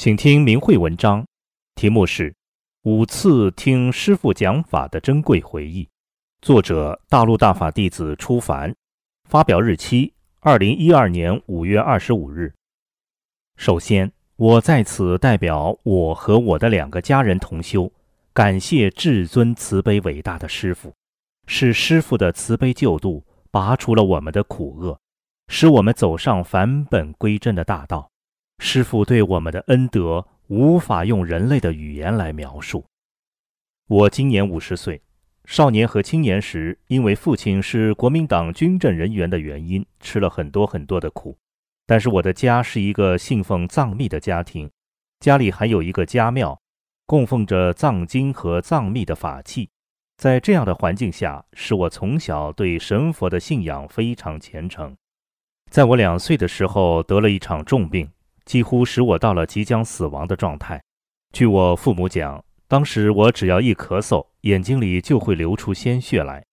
请听明慧文章，题目是《五次听师父讲法的珍贵回忆》，作者大陆大法弟子初凡，发表日期二零一二年五月二十五日。首先，我在此代表我和我的两个家人同修，感谢至尊慈悲伟大的师父，是师父的慈悲救度，拔除了我们的苦厄，使我们走上返本归真的大道。师父对我们的恩德无法用人类的语言来描述。我今年五十岁，少年和青年时，因为父亲是国民党军政人员的原因，吃了很多很多的苦。但是我的家是一个信奉藏密的家庭，家里还有一个家庙，供奉着藏经和藏密的法器。在这样的环境下，使我从小对神佛的信仰非常虔诚。在我两岁的时候，得了一场重病。几乎使我到了即将死亡的状态。据我父母讲，当时我只要一咳嗽，眼睛里就会流出鲜血来。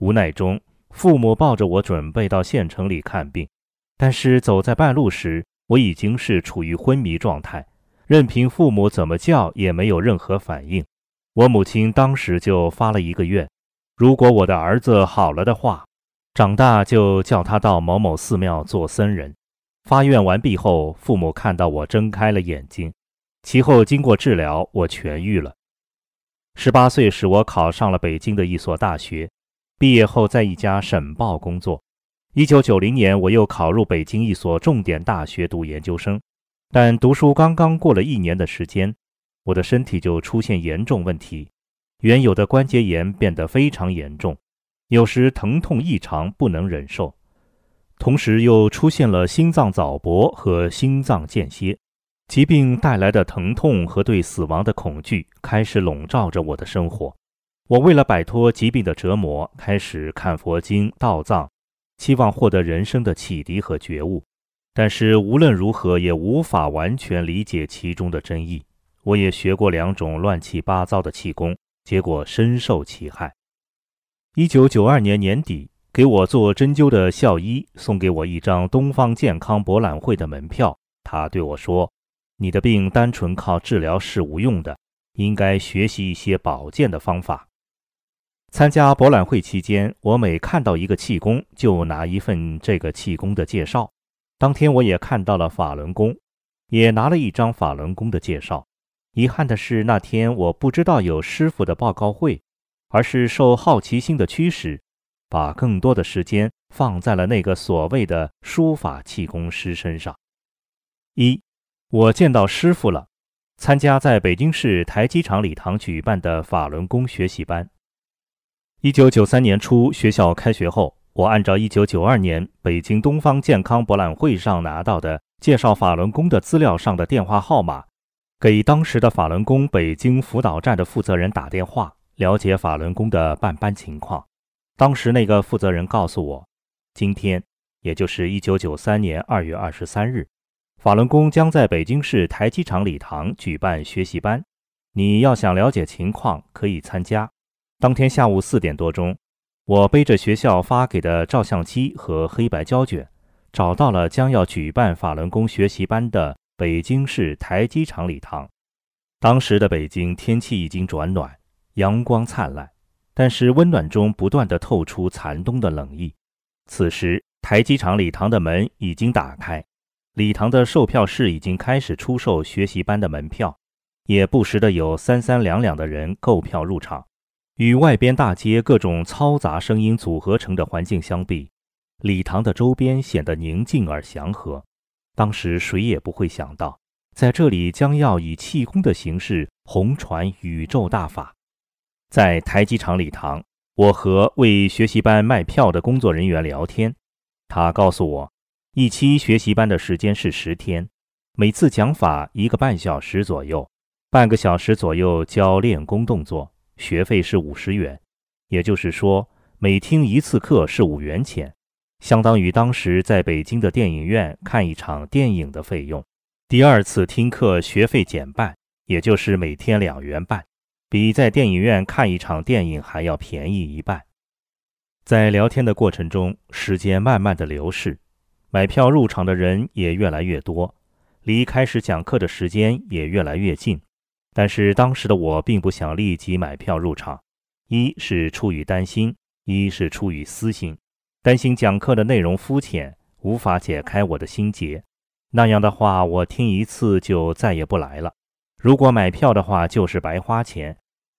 无奈中，父母抱着我准备到县城里看病。但是走在半路时，我已经是处于昏迷状态，任凭父母怎么叫也没有任何反应。我母亲当时就发了一个愿：如果我的儿子好了的话，长大就叫他到某某寺庙做僧人。发愿完毕后，父母看到我睁开了眼睛。其后经过治疗，我痊愈了。十八岁时，我考上了北京的一所大学，毕业后在一家省报工作。一九九零年，我又考入北京一所重点大学读研究生。但读书刚刚过了一年的时间，我的身体就出现严重问题，原有的关节炎变得非常严重，有时疼痛异常，不能忍受。同时又出现了心脏早搏和心脏间歇，疾病带来的疼痛和对死亡的恐惧开始笼罩着我的生活。我为了摆脱疾病的折磨，开始看佛经、道藏，期望获得人生的启迪和觉悟。但是无论如何也无法完全理解其中的真意。我也学过两种乱七八糟的气功，结果深受其害。一九九二年年底。给我做针灸的校医送给我一张东方健康博览会的门票。他对我说：“你的病单纯靠治疗是无用的，应该学习一些保健的方法。”参加博览会期间，我每看到一个气功，就拿一份这个气功的介绍。当天我也看到了法轮功，也拿了一张法轮功的介绍。遗憾的是，那天我不知道有师傅的报告会，而是受好奇心的驱使。把更多的时间放在了那个所谓的书法气功师身上。一，我见到师傅了，参加在北京市台机场礼堂举办的法轮功学习班。一九九三年初，学校开学后，我按照一九九二年北京东方健康博览会上拿到的介绍法轮功的资料上的电话号码，给当时的法轮功北京辅导站的负责人打电话，了解法轮功的办班情况。当时那个负责人告诉我，今天，也就是一九九三年二月二十三日，法轮功将在北京市台机场礼堂举办学习班。你要想了解情况，可以参加。当天下午四点多钟，我背着学校发给的照相机和黑白胶卷，找到了将要举办法轮功学习班的北京市台机场礼堂。当时的北京天气已经转暖，阳光灿烂。但是温暖中不断的透出残冬的冷意。此时，台机场礼堂的门已经打开，礼堂的售票室已经开始出售学习班的门票，也不时的有三三两两的人购票入场。与外边大街各种嘈杂声音组合成的环境相比，礼堂的周边显得宁静而祥和。当时谁也不会想到，在这里将要以气功的形式红传宇宙大法。在台机场礼堂，我和为学习班卖票的工作人员聊天。他告诉我，一期学习班的时间是十天，每次讲法一个半小时左右，半个小时左右教练功动作，学费是五十元，也就是说每听一次课是五元钱，相当于当时在北京的电影院看一场电影的费用。第二次听课学费减半，也就是每天两元半，比在电影院看一场电影还要便宜一半。在聊天的过程中，时间慢慢的流逝。买票入场的人也越来越多，离开始讲课的时间也越来越近。但是当时的我并不想立即买票入场，一是出于担心，一是出于私心，担心讲课的内容肤浅，无法解开我的心结。那样的话，我听一次就再也不来了。如果买票的话，就是白花钱。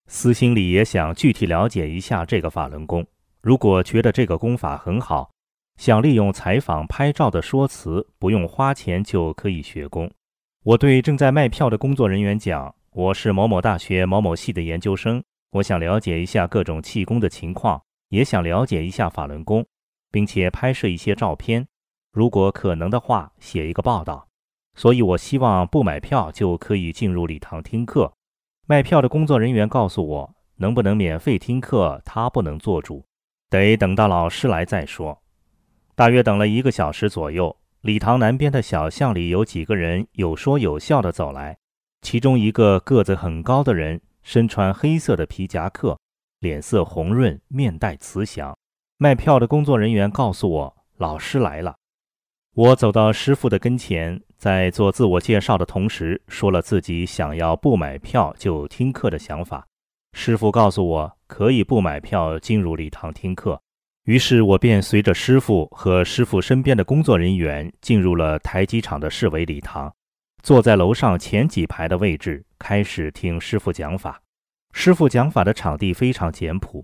私心里也想具体了解一下这个法轮功，如果觉得这个功法很好。想利用采访、拍照的说辞，不用花钱就可以学功。我对正在卖票的工作人员讲：“我是某某大学某某系的研究生，我想了解一下各种气功的情况，也想了解一下法轮功，并且拍摄一些照片。如果可能的话，写一个报道。所以，我希望不买票就可以进入礼堂听课。”卖票的工作人员告诉我：“能不能免费听课，他不能做主，得等到老师来再说。”大约等了一个小时左右，礼堂南边的小巷里有几个人有说有笑地走来。其中一个个子很高的人，身穿黑色的皮夹克，脸色红润，面带慈祥。卖票的工作人员告诉我，老师来了。我走到师傅的跟前，在做自我介绍的同时，说了自己想要不买票就听课的想法。师傅告诉我，可以不买票进入礼堂听课。于是我便随着师傅和师傅身边的工作人员进入了台机场的市委礼堂，坐在楼上前几排的位置，开始听师傅讲法。师傅讲法的场地非常简朴，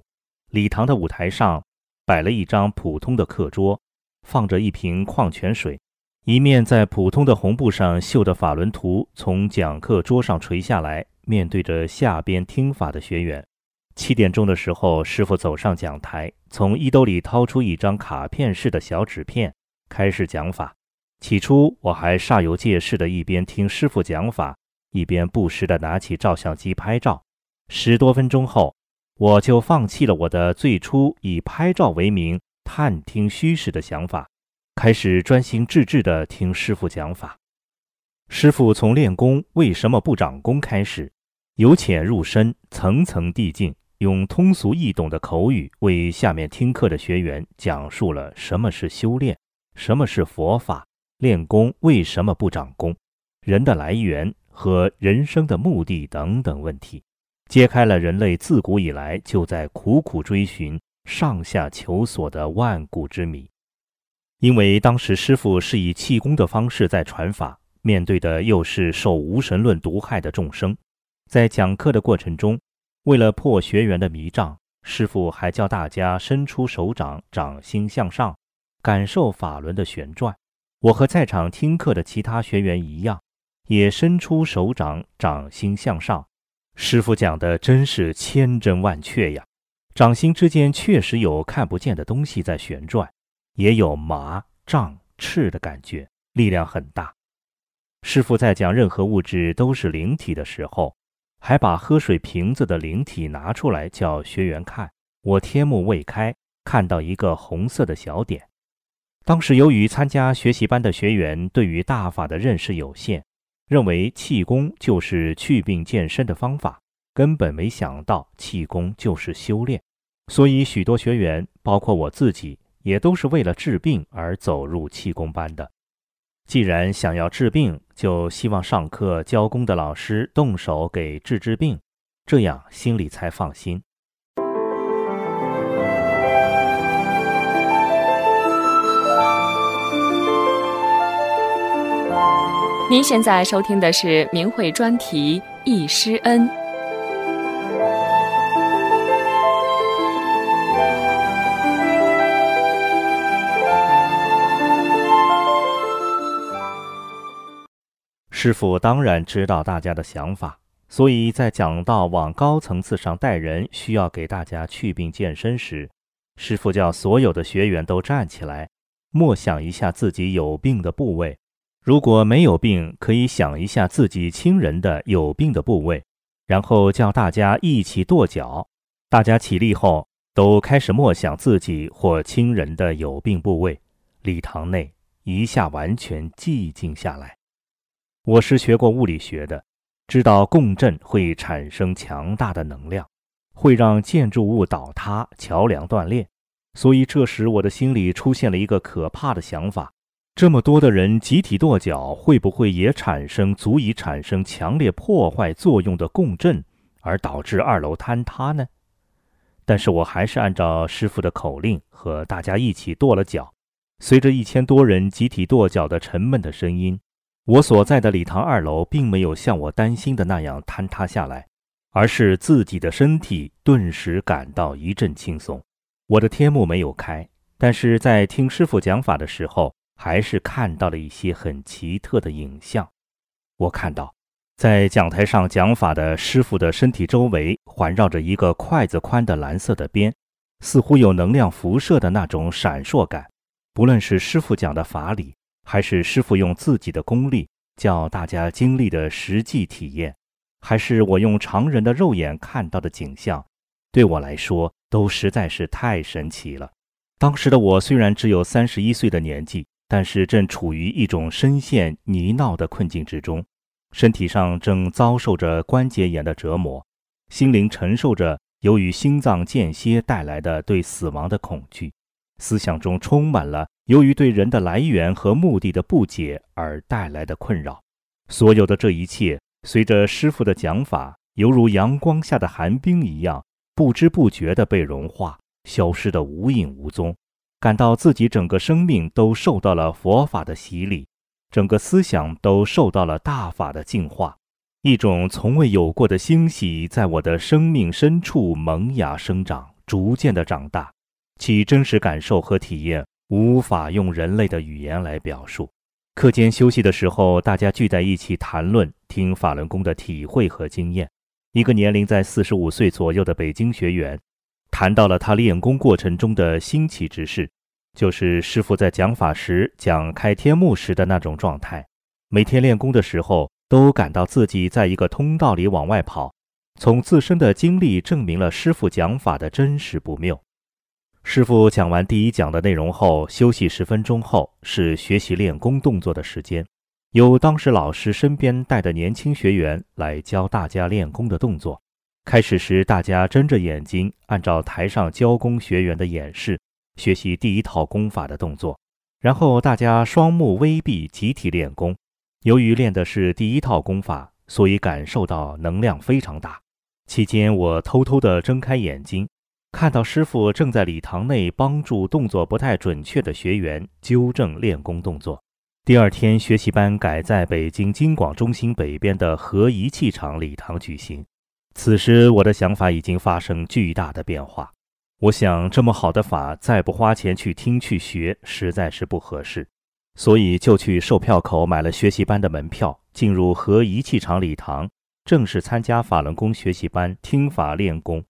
礼堂的舞台上摆了一张普通的课桌，放着一瓶矿泉水，一面在普通的红布上绣的法轮图从讲课桌上垂下来，面对着下边听法的学员。七点钟的时候，师傅走上讲台，从衣兜里掏出一张卡片式的小纸片，开始讲法。起初我还煞有介事的一边听师傅讲法，一边不时的拿起照相机拍照。十多分钟后，我就放弃了我的最初以拍照为名探听虚实的想法，开始专心致志地听师傅讲法。师傅从练功为什么不长功开始，由浅入深，层层递进。用通俗易懂的口语为下面听课的学员讲述了什么是修炼，什么是佛法，练功为什么不长功，人的来源和人生的目的等等问题，揭开了人类自古以来就在苦苦追寻、上下求索的万古之谜。因为当时师傅是以气功的方式在传法，面对的又是受无神论毒害的众生，在讲课的过程中。为了破学员的迷障，师傅还教大家伸出手掌，掌心向上，感受法轮的旋转。我和在场听课的其他学员一样，也伸出手掌，掌心向上。师傅讲的真是千真万确呀！掌心之间确实有看不见的东西在旋转，也有麻、胀、赤的感觉，力量很大。师傅在讲任何物质都是灵体的时候。还把喝水瓶子的灵体拿出来叫学员看，我天目未开，看到一个红色的小点。当时由于参加学习班的学员对于大法的认识有限，认为气功就是祛病健身的方法，根本没想到气功就是修炼。所以许多学员，包括我自己，也都是为了治病而走入气功班的。既然想要治病，就希望上课教功的老师动手给治治病，这样心里才放心。您现在收听的是明慧专题《易师恩》。师傅当然知道大家的想法，所以在讲到往高层次上带人，需要给大家祛病健身时，师傅叫所有的学员都站起来，默想一下自己有病的部位；如果没有病，可以想一下自己亲人的有病的部位，然后叫大家一起跺脚。大家起立后，都开始默想自己或亲人的有病部位。礼堂内一下完全寂静下来。我是学过物理学的，知道共振会产生强大的能量，会让建筑物倒塌、桥梁断裂。所以这时我的心里出现了一个可怕的想法：这么多的人集体跺脚，会不会也产生足以产生强烈破坏作用的共振，而导致二楼坍塌呢？但是我还是按照师傅的口令，和大家一起跺了脚。随着一千多人集体跺脚的沉闷的声音。我所在的礼堂二楼并没有像我担心的那样坍塌下来，而是自己的身体顿时感到一阵轻松。我的天幕没有开，但是在听师傅讲法的时候，还是看到了一些很奇特的影像。我看到，在讲台上讲法的师傅的身体周围环绕着一个筷子宽的蓝色的边，似乎有能量辐射的那种闪烁感。不论是师傅讲的法理。还是师傅用自己的功力叫大家经历的实际体验，还是我用常人的肉眼看到的景象，对我来说都实在是太神奇了。当时的我虽然只有三十一岁的年纪，但是正处于一种深陷泥淖的困境之中，身体上正遭受着关节炎的折磨，心灵承受着由于心脏间歇带来的对死亡的恐惧，思想中充满了。由于对人的来源和目的的不解而带来的困扰，所有的这一切随着师傅的讲法，犹如阳光下的寒冰一样，不知不觉地被融化，消失得无影无踪。感到自己整个生命都受到了佛法的洗礼，整个思想都受到了大法的净化，一种从未有过的欣喜在我的生命深处萌芽生长，逐渐的长大，其真实感受和体验。无法用人类的语言来表述。课间休息的时候，大家聚在一起谈论，听法轮功的体会和经验。一个年龄在四十五岁左右的北京学员，谈到了他练功过程中的新奇之事，就是师傅在讲法时讲开天幕时的那种状态。每天练功的时候，都感到自己在一个通道里往外跑。从自身的经历证明了师傅讲法的真实不谬。师傅讲完第一讲的内容后，休息十分钟后是学习练功动作的时间，由当时老师身边带的年轻学员来教大家练功的动作。开始时，大家睁着眼睛，按照台上教功学员的演示学习第一套功法的动作，然后大家双目微闭，集体练功。由于练的是第一套功法，所以感受到能量非常大。期间，我偷偷地睁开眼睛。看到师傅正在礼堂内帮助动作不太准确的学员纠正练功动作。第二天学习班改在北京京广中心北边的合仪器厂礼堂举行。此时我的想法已经发生巨大的变化。我想这么好的法再不花钱去听去学实在是不合适，所以就去售票口买了学习班的门票，进入合仪器厂礼堂，正式参加法轮功学习班听法练功。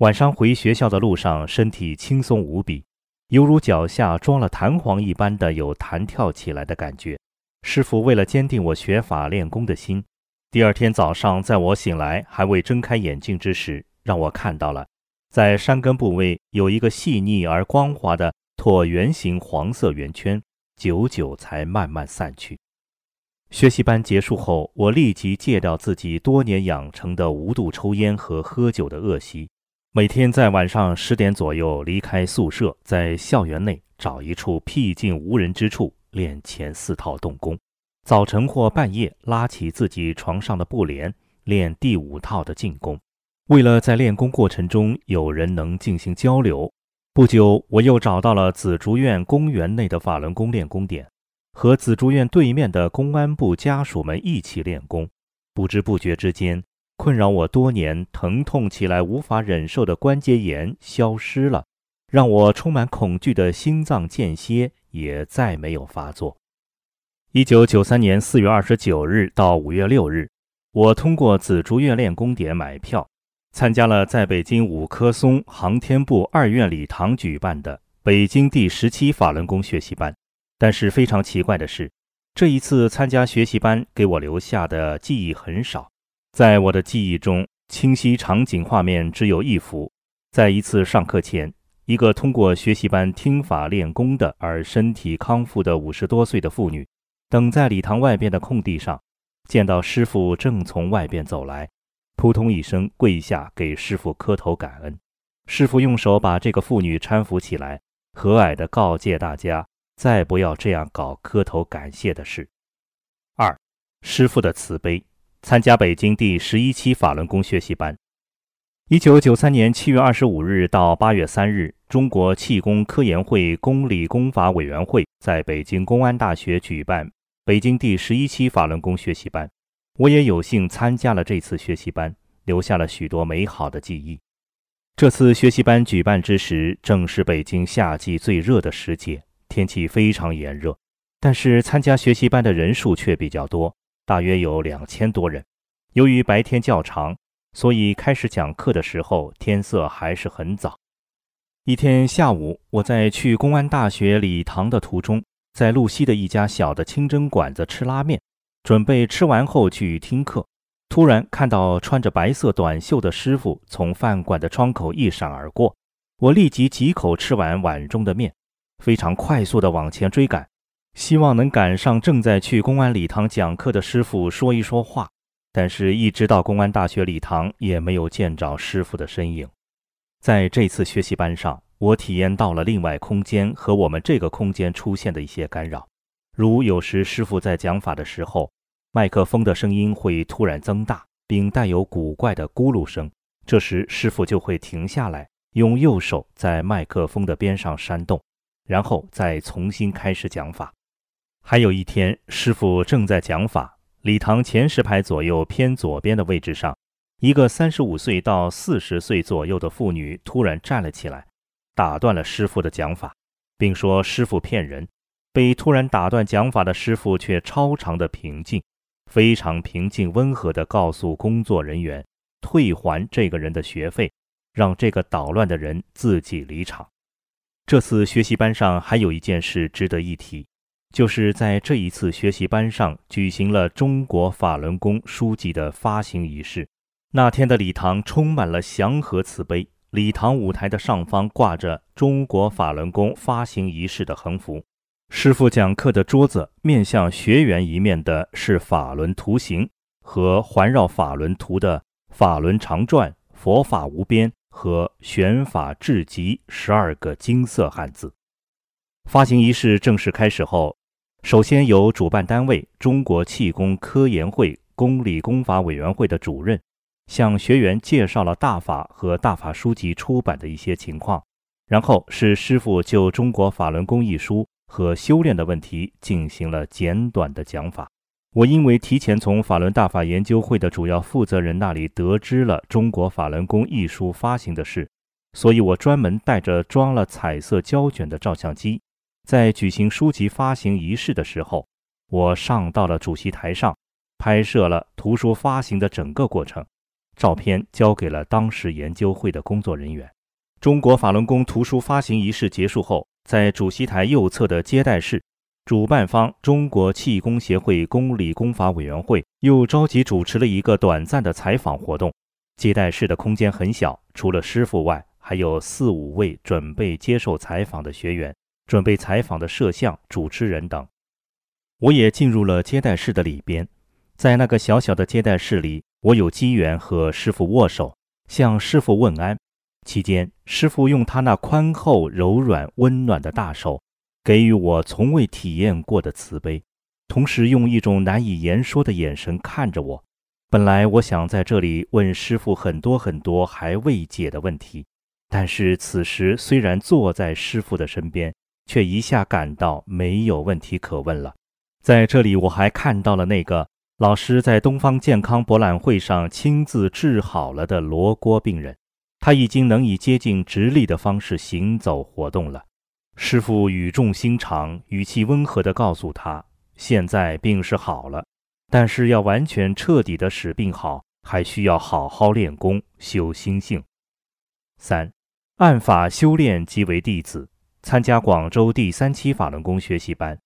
晚上回学校的路上，身体轻松无比，犹如脚下装了弹簧一般的有弹跳起来的感觉。师傅为了坚定我学法练功的心，第二天早上在我醒来还未睁开眼睛之时，让我看到了，在山根部位有一个细腻而光滑的椭圆形黄色圆圈，久久才慢慢散去。学习班结束后，我立即戒掉自己多年养成的无度抽烟和喝酒的恶习。每天在晚上十点左右离开宿舍，在校园内找一处僻静无人之处练前四套动功。早晨或半夜拉起自己床上的布帘练第五套的进攻。为了在练功过程中有人能进行交流，不久我又找到了紫竹院公园内的法轮功练功点，和紫竹院对面的公安部家属们一起练功。不知不觉之间。困扰我多年、疼痛起来无法忍受的关节炎消失了，让我充满恐惧的心脏间歇也再没有发作。一九九三年四月二十九日到五月六日，我通过紫竹院练功点买票，参加了在北京五棵松航天部二院礼堂举办的北京第十七法轮功学习班。但是非常奇怪的是，这一次参加学习班给我留下的记忆很少。在我的记忆中，清晰场景画面只有一幅：在一次上课前，一个通过学习班听法练功的而身体康复的五十多岁的妇女，等在礼堂外边的空地上，见到师傅正从外边走来，扑通一声跪下给师傅磕头感恩。师傅用手把这个妇女搀扶起来，和蔼地告诫大家。再不要这样搞磕头感谢的事。二，师傅的慈悲。参加北京第十一期法轮功学习班。一九九三年七月二十五日到八月三日，中国气功科研会公理功法委员会在北京公安大学举办北京第十一期法轮功学习班。我也有幸参加了这次学习班，留下了许多美好的记忆。这次学习班举办之时，正是北京夏季最热的时节。天气非常炎热，但是参加学习班的人数却比较多，大约有两千多人。由于白天较长，所以开始讲课的时候天色还是很早。一天下午，我在去公安大学礼堂的途中，在路西的一家小的清真馆子吃拉面，准备吃完后去听课。突然看到穿着白色短袖的师傅从饭馆的窗口一闪而过，我立即几口吃完碗中的面。非常快速地往前追赶，希望能赶上正在去公安礼堂讲课的师傅说一说话。但是，一直到公安大学礼堂，也没有见着师傅的身影。在这次学习班上，我体验到了另外空间和我们这个空间出现的一些干扰，如有时师傅在讲法的时候，麦克风的声音会突然增大，并带有古怪的咕噜声，这时师傅就会停下来，用右手在麦克风的边上扇动。然后再重新开始讲法。还有一天，师傅正在讲法，礼堂前十排左右偏左边的位置上，一个三十五岁到四十岁左右的妇女突然站了起来，打断了师傅的讲法，并说师傅骗人。被突然打断讲法的师傅却超常的平静，非常平静温和地告诉工作人员退还这个人的学费，让这个捣乱的人自己离场。这次学习班上还有一件事值得一提，就是在这一次学习班上举行了中国法轮功书籍的发行仪式。那天的礼堂充满了祥和慈悲，礼堂舞台的上方挂着中国法轮功发行仪式的横幅。师傅讲课的桌子面向学员一面的是法轮图形和环绕法轮图的“法轮常转，佛法无边”。和玄法至极十二个金色汉字。发行仪式正式开始后，首先由主办单位中国气功科研会功理功法委员会的主任向学员介绍了大法和大法书籍出版的一些情况，然后是师傅就中国法轮功一书和修炼的问题进行了简短的讲法。我因为提前从法轮大法研究会的主要负责人那里得知了中国法轮功一书发行的事，所以我专门带着装了彩色胶卷的照相机，在举行书籍发行仪式的时候，我上到了主席台上，拍摄了图书发行的整个过程，照片交给了当时研究会的工作人员。中国法轮功图书发行仪式结束后，在主席台右侧的接待室。主办方中国气功协会功理功法委员会又召集主持了一个短暂的采访活动。接待室的空间很小，除了师傅外，还有四五位准备接受采访的学员、准备采访的摄像、主持人等。我也进入了接待室的里边，在那个小小的接待室里，我有机缘和师傅握手，向师傅问安。期间，师傅用他那宽厚、柔软、温暖的大手。给予我从未体验过的慈悲，同时用一种难以言说的眼神看着我。本来我想在这里问师傅很多很多还未解的问题，但是此时虽然坐在师傅的身边，却一下感到没有问题可问了。在这里，我还看到了那个老师在东方健康博览会上亲自治好了的罗锅病人，他已经能以接近直立的方式行走活动了。师傅语重心长、语气温和地告诉他：“现在病是好了，但是要完全彻底地使病好，还需要好好练功、修心性。”三，按法修炼即为弟子。参加广州第三期法轮功学习班。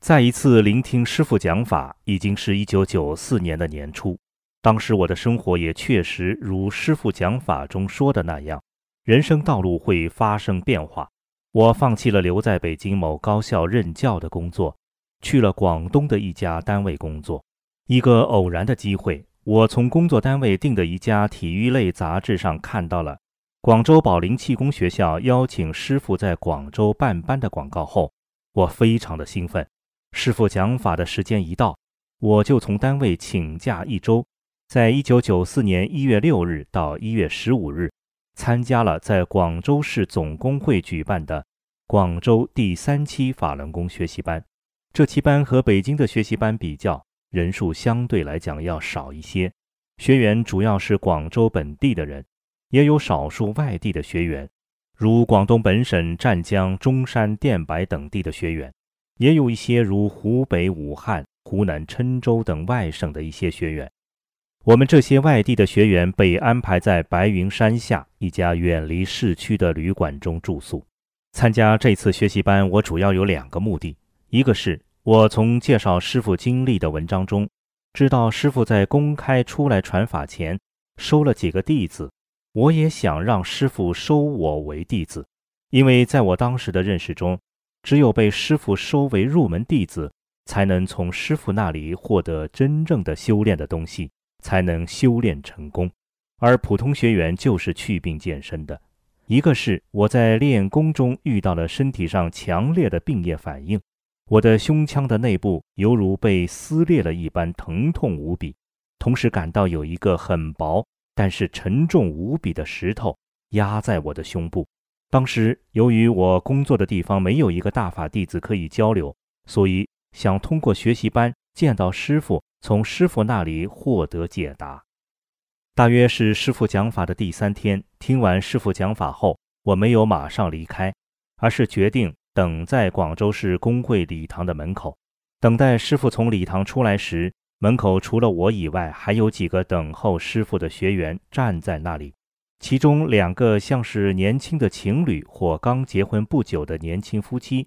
再一次聆听师傅讲法，已经是一九九四年的年初。当时我的生活也确实如师傅讲法中说的那样，人生道路会发生变化。我放弃了留在北京某高校任教的工作，去了广东的一家单位工作。一个偶然的机会，我从工作单位订的一家体育类杂志上看到了广州宝林气功学校邀请师傅在广州办班的广告后，我非常的兴奋。师傅讲法的时间一到，我就从单位请假一周，在一九九四年一月六日到一月十五日。参加了在广州市总工会举办的广州第三期法轮功学习班。这期班和北京的学习班比较，人数相对来讲要少一些。学员主要是广州本地的人，也有少数外地的学员，如广东本省湛江、中山、电白等地的学员，也有一些如湖北武汉、湖南郴州等外省的一些学员。我们这些外地的学员被安排在白云山下一家远离市区的旅馆中住宿。参加这次学习班，我主要有两个目的：一个是我从介绍师傅经历的文章中，知道师傅在公开出来传法前收了几个弟子，我也想让师傅收我为弟子，因为在我当时的认识中，只有被师傅收为入门弟子，才能从师傅那里获得真正的修炼的东西。才能修炼成功，而普通学员就是去病健身的。一个是我在练功中遇到了身体上强烈的病液反应，我的胸腔的内部犹如被撕裂了一般，疼痛无比，同时感到有一个很薄但是沉重无比的石头压在我的胸部。当时由于我工作的地方没有一个大法弟子可以交流，所以想通过学习班见到师傅。从师傅那里获得解答，大约是师傅讲法的第三天。听完师傅讲法后，我没有马上离开，而是决定等在广州市工会礼堂的门口，等待师傅从礼堂出来时，门口除了我以外，还有几个等候师傅的学员站在那里，其中两个像是年轻的情侣或刚结婚不久的年轻夫妻。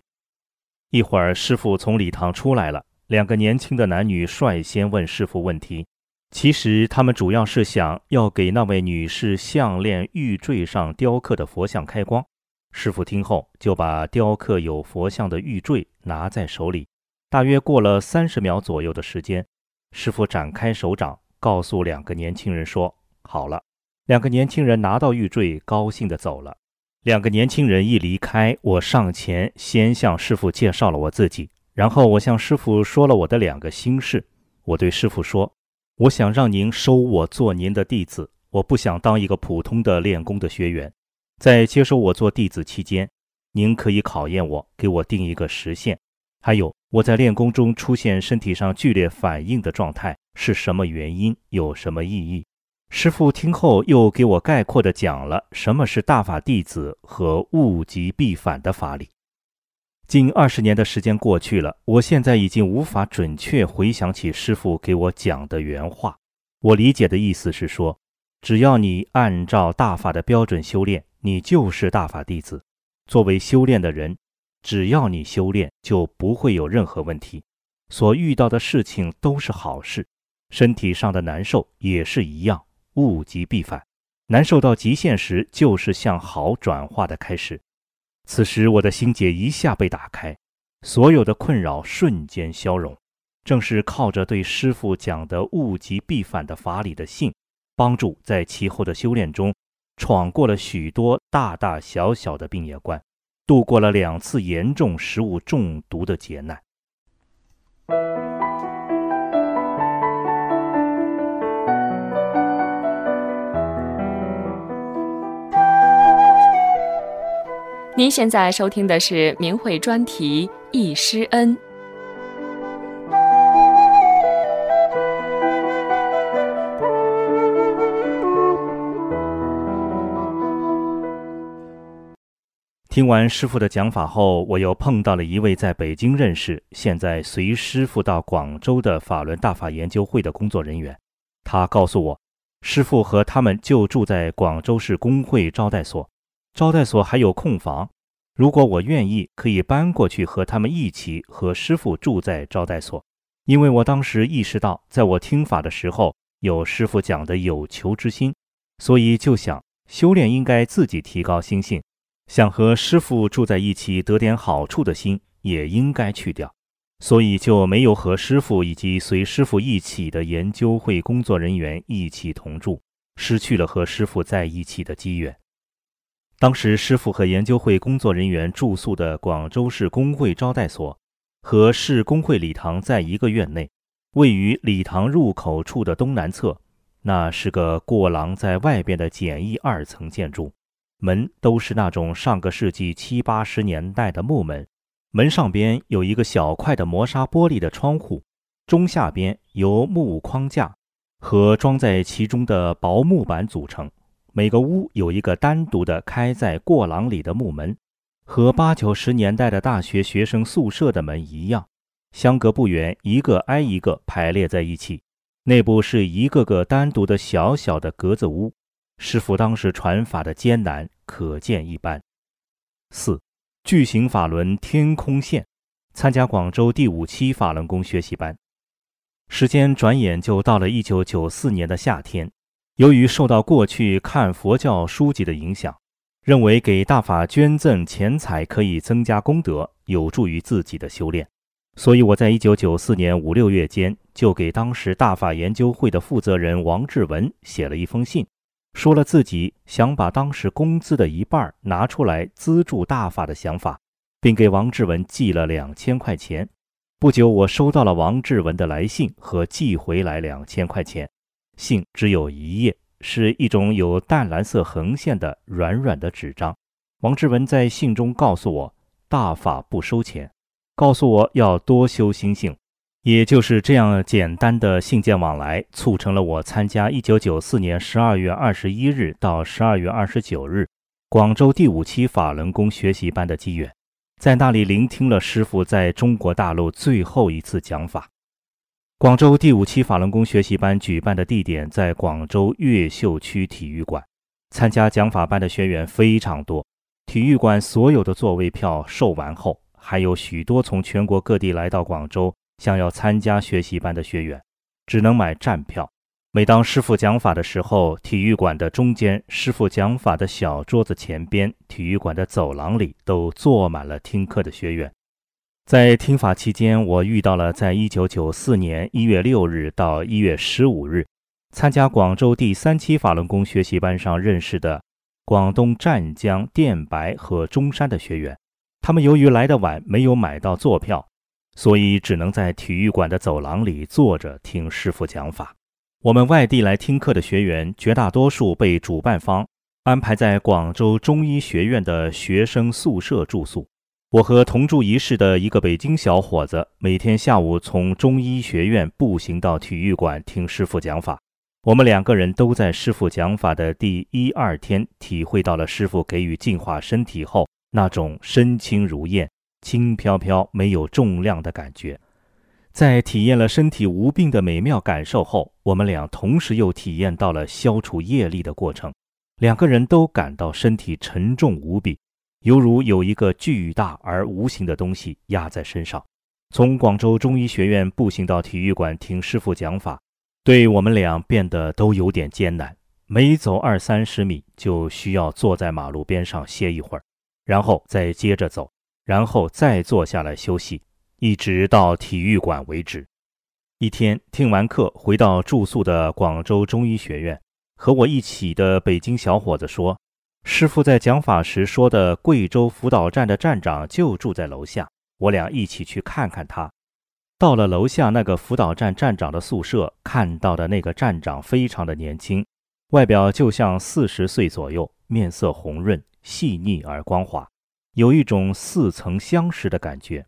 一会儿，师傅从礼堂出来了。两个年轻的男女率先问师傅问题，其实他们主要是想要给那位女士项链玉坠上雕刻的佛像开光。师傅听后就把雕刻有佛像的玉坠拿在手里，大约过了三十秒左右的时间，师傅展开手掌，告诉两个年轻人说：“好了。”两个年轻人拿到玉坠，高兴地走了。两个年轻人一离开，我上前先向师傅介绍了我自己。然后我向师傅说了我的两个心事。我对师傅说：“我想让您收我做您的弟子，我不想当一个普通的练功的学员。在接收我做弟子期间，您可以考验我，给我定一个时限。还有，我在练功中出现身体上剧烈反应的状态是什么原因？有什么意义？”师傅听后又给我概括地讲了什么是大法弟子和物极必反的法理。近二十年的时间过去了，我现在已经无法准确回想起师傅给我讲的原话。我理解的意思是说，只要你按照大法的标准修炼，你就是大法弟子。作为修炼的人，只要你修炼，就不会有任何问题。所遇到的事情都是好事，身体上的难受也是一样，物极必反。难受到极限时，就是向好转化的开始。此时，我的心结一下被打开，所有的困扰瞬间消融。正是靠着对师傅讲的“物极必反”的法理的信，帮助在其后的修炼中，闯过了许多大大小小的病业关，度过了两次严重食物中毒的劫难。您现在收听的是明慧专题《易师恩》。听完师傅的讲法后，我又碰到了一位在北京认识、现在随师傅到广州的法轮大法研究会的工作人员。他告诉我，师傅和他们就住在广州市工会招待所。招待所还有空房，如果我愿意，可以搬过去和他们一起和师傅住在招待所。因为我当时意识到，在我听法的时候有师傅讲的有求之心，所以就想修炼应该自己提高心性，想和师傅住在一起得点好处的心也应该去掉，所以就没有和师傅以及随师傅一起的研究会工作人员一起同住，失去了和师傅在一起的机缘。当时师傅和研究会工作人员住宿的广州市工会招待所。和市工会礼堂在一个院内，位于礼堂入口处的东南侧。那是个过廊在外边的简易二层建筑，门都是那种上个世纪七八十年代的木门。门上边有一个小块的磨砂玻璃的窗户，中下边由木框架和装在其中的薄木板组成。每个屋有一个单独的开在过廊里的木门。和八九十年代的大学学生宿舍的门一样，相隔不远，一个挨一个排列在一起。内部是一个个单独的小小的格子屋。师傅当时传法的艰难，可见一斑。四，巨型法轮天空线，参加广州第五期法轮功学习班。时间转眼就到了一九九四年的夏天。由于受到过去看佛教书籍的影响。认为给大法捐赠钱财可以增加功德，有助于自己的修炼，所以我在一九九四年五六月间就给当时大法研究会的负责人王志文写了一封信，说了自己想把当时工资的一半拿出来资助大法的想法，并给王志文寄了两千块钱。不久，我收到了王志文的来信和寄回来两千块钱，信只有一页。是一种有淡蓝色横线的软软的纸张。王志文在信中告诉我，大法不收钱，告诉我要多修心性。也就是这样简单的信件往来，促成了我参加1994年12月21日到12月29日广州第五期法轮功学习班的机缘，在那里聆听了师傅在中国大陆最后一次讲法。广州第五期法轮功学习班举办的地点在广州越秀区体育馆，参加讲法班的学员非常多。体育馆所有的座位票售完后，还有许多从全国各地来到广州想要参加学习班的学员，只能买站票。每当师傅讲法的时候，体育馆的中间、师傅讲法的小桌子前边、体育馆的走廊里都坐满了听课的学员。在听法期间，我遇到了在1994年1月6日到1月15日参加广州第三期法轮功学习班上认识的广东湛江、电白和中山的学员。他们由于来的晚，没有买到座票，所以只能在体育馆的走廊里坐着听师傅讲法。我们外地来听课的学员，绝大多数被主办方安排在广州中医学院的学生宿舍住宿。我和同住一室的一个北京小伙子，每天下午从中医学院步行到体育馆听师傅讲法。我们两个人都在师傅讲法的第一二天，体会到了师傅给予净化身体后那种身轻如燕、轻飘飘、没有重量的感觉。在体验了身体无病的美妙感受后，我们俩同时又体验到了消除业力的过程。两个人都感到身体沉重无比。犹如有一个巨大而无形的东西压在身上。从广州中医学院步行到体育馆听师傅讲法，对我们俩变得都有点艰难。每走二三十米，就需要坐在马路边上歇一会儿，然后再接着走，然后再坐下来休息，一直到体育馆为止。一天听完课，回到住宿的广州中医学院，和我一起的北京小伙子说。师傅在讲法时说的，贵州辅导站的站长就住在楼下。我俩一起去看看他。到了楼下那个辅导站站长的宿舍，看到的那个站长非常的年轻，外表就像四十岁左右，面色红润、细腻而光滑，有一种似曾相识的感觉。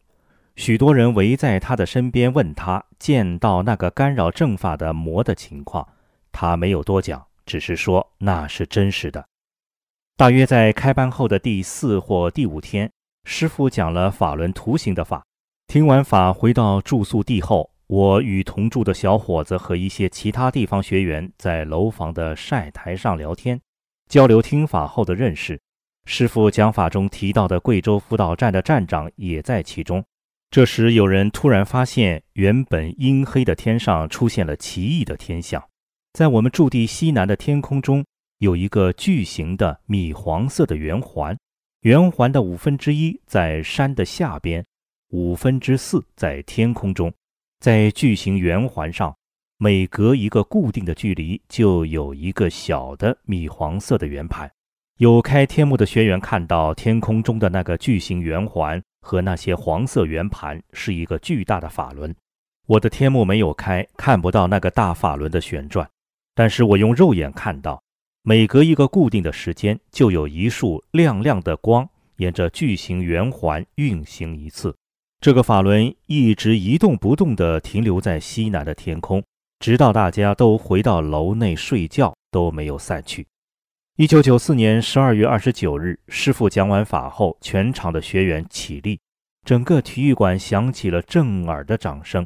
许多人围在他的身边，问他见到那个干扰正法的魔的情况。他没有多讲，只是说那是真实的。大约在开班后的第四或第五天，师傅讲了法轮图形的法。听完法，回到住宿地后，我与同住的小伙子和一些其他地方学员在楼房的晒台上聊天，交流听法后的认识。师傅讲法中提到的贵州辅导站的站长也在其中。这时，有人突然发现，原本阴黑的天上出现了奇异的天象，在我们驻地西南的天空中，有一个巨型的米黄色的圆环，圆环的五分之一在山的下边，五分之四在天空中。在巨型圆环上，每隔一个固定的距离，就有一个小的米黄色的圆盘。有开天目的学员看到天空中的那个巨型圆环。和那些黄色圆盘是一个巨大的法轮，我的天幕没有开，看不到那个大法轮的旋转，但是我用肉眼看到，每隔一个固定的时间，就有一束亮亮的光沿着巨型圆环运行一次。这个法轮一直一动不动地停留在西南的天空，直到大家都回到楼内睡觉，都没有散去。一九九四年十二月二十九日，师傅讲完法后，全场的学员起立，整个体育馆响起了震耳的掌声。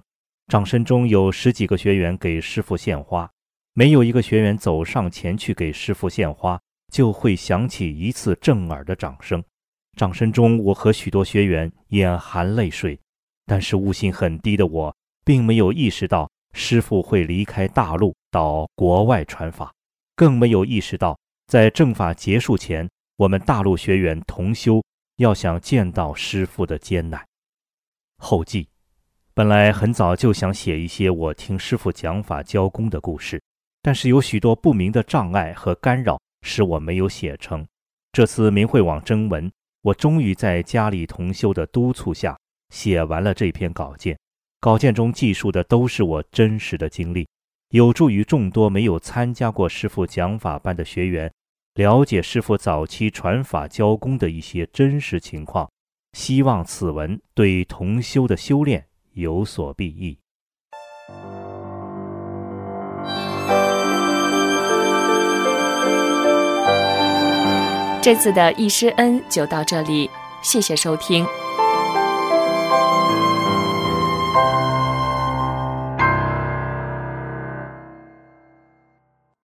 掌声中有十几个学员给师傅献花，没有一个学员走上前去给师傅献花，就会响起一次震耳的掌声。掌声中，我和许多学员眼含泪水，但是悟性很低的我，并没有意识到师傅会离开大陆到国外传法，更没有意识到。在正法结束前，我们大陆学员同修要想见到师父的艰难。后记：本来很早就想写一些我听师父讲法教功的故事，但是有许多不明的障碍和干扰，使我没有写成。这次明慧网征文，我终于在家里同修的督促下写完了这篇稿件。稿件中记述的都是我真实的经历。有助于众多没有参加过师傅讲法班的学员了解师傅早期传法教功的一些真实情况，希望此文对同修的修炼有所裨益。这次的易师恩就到这里，谢谢收听。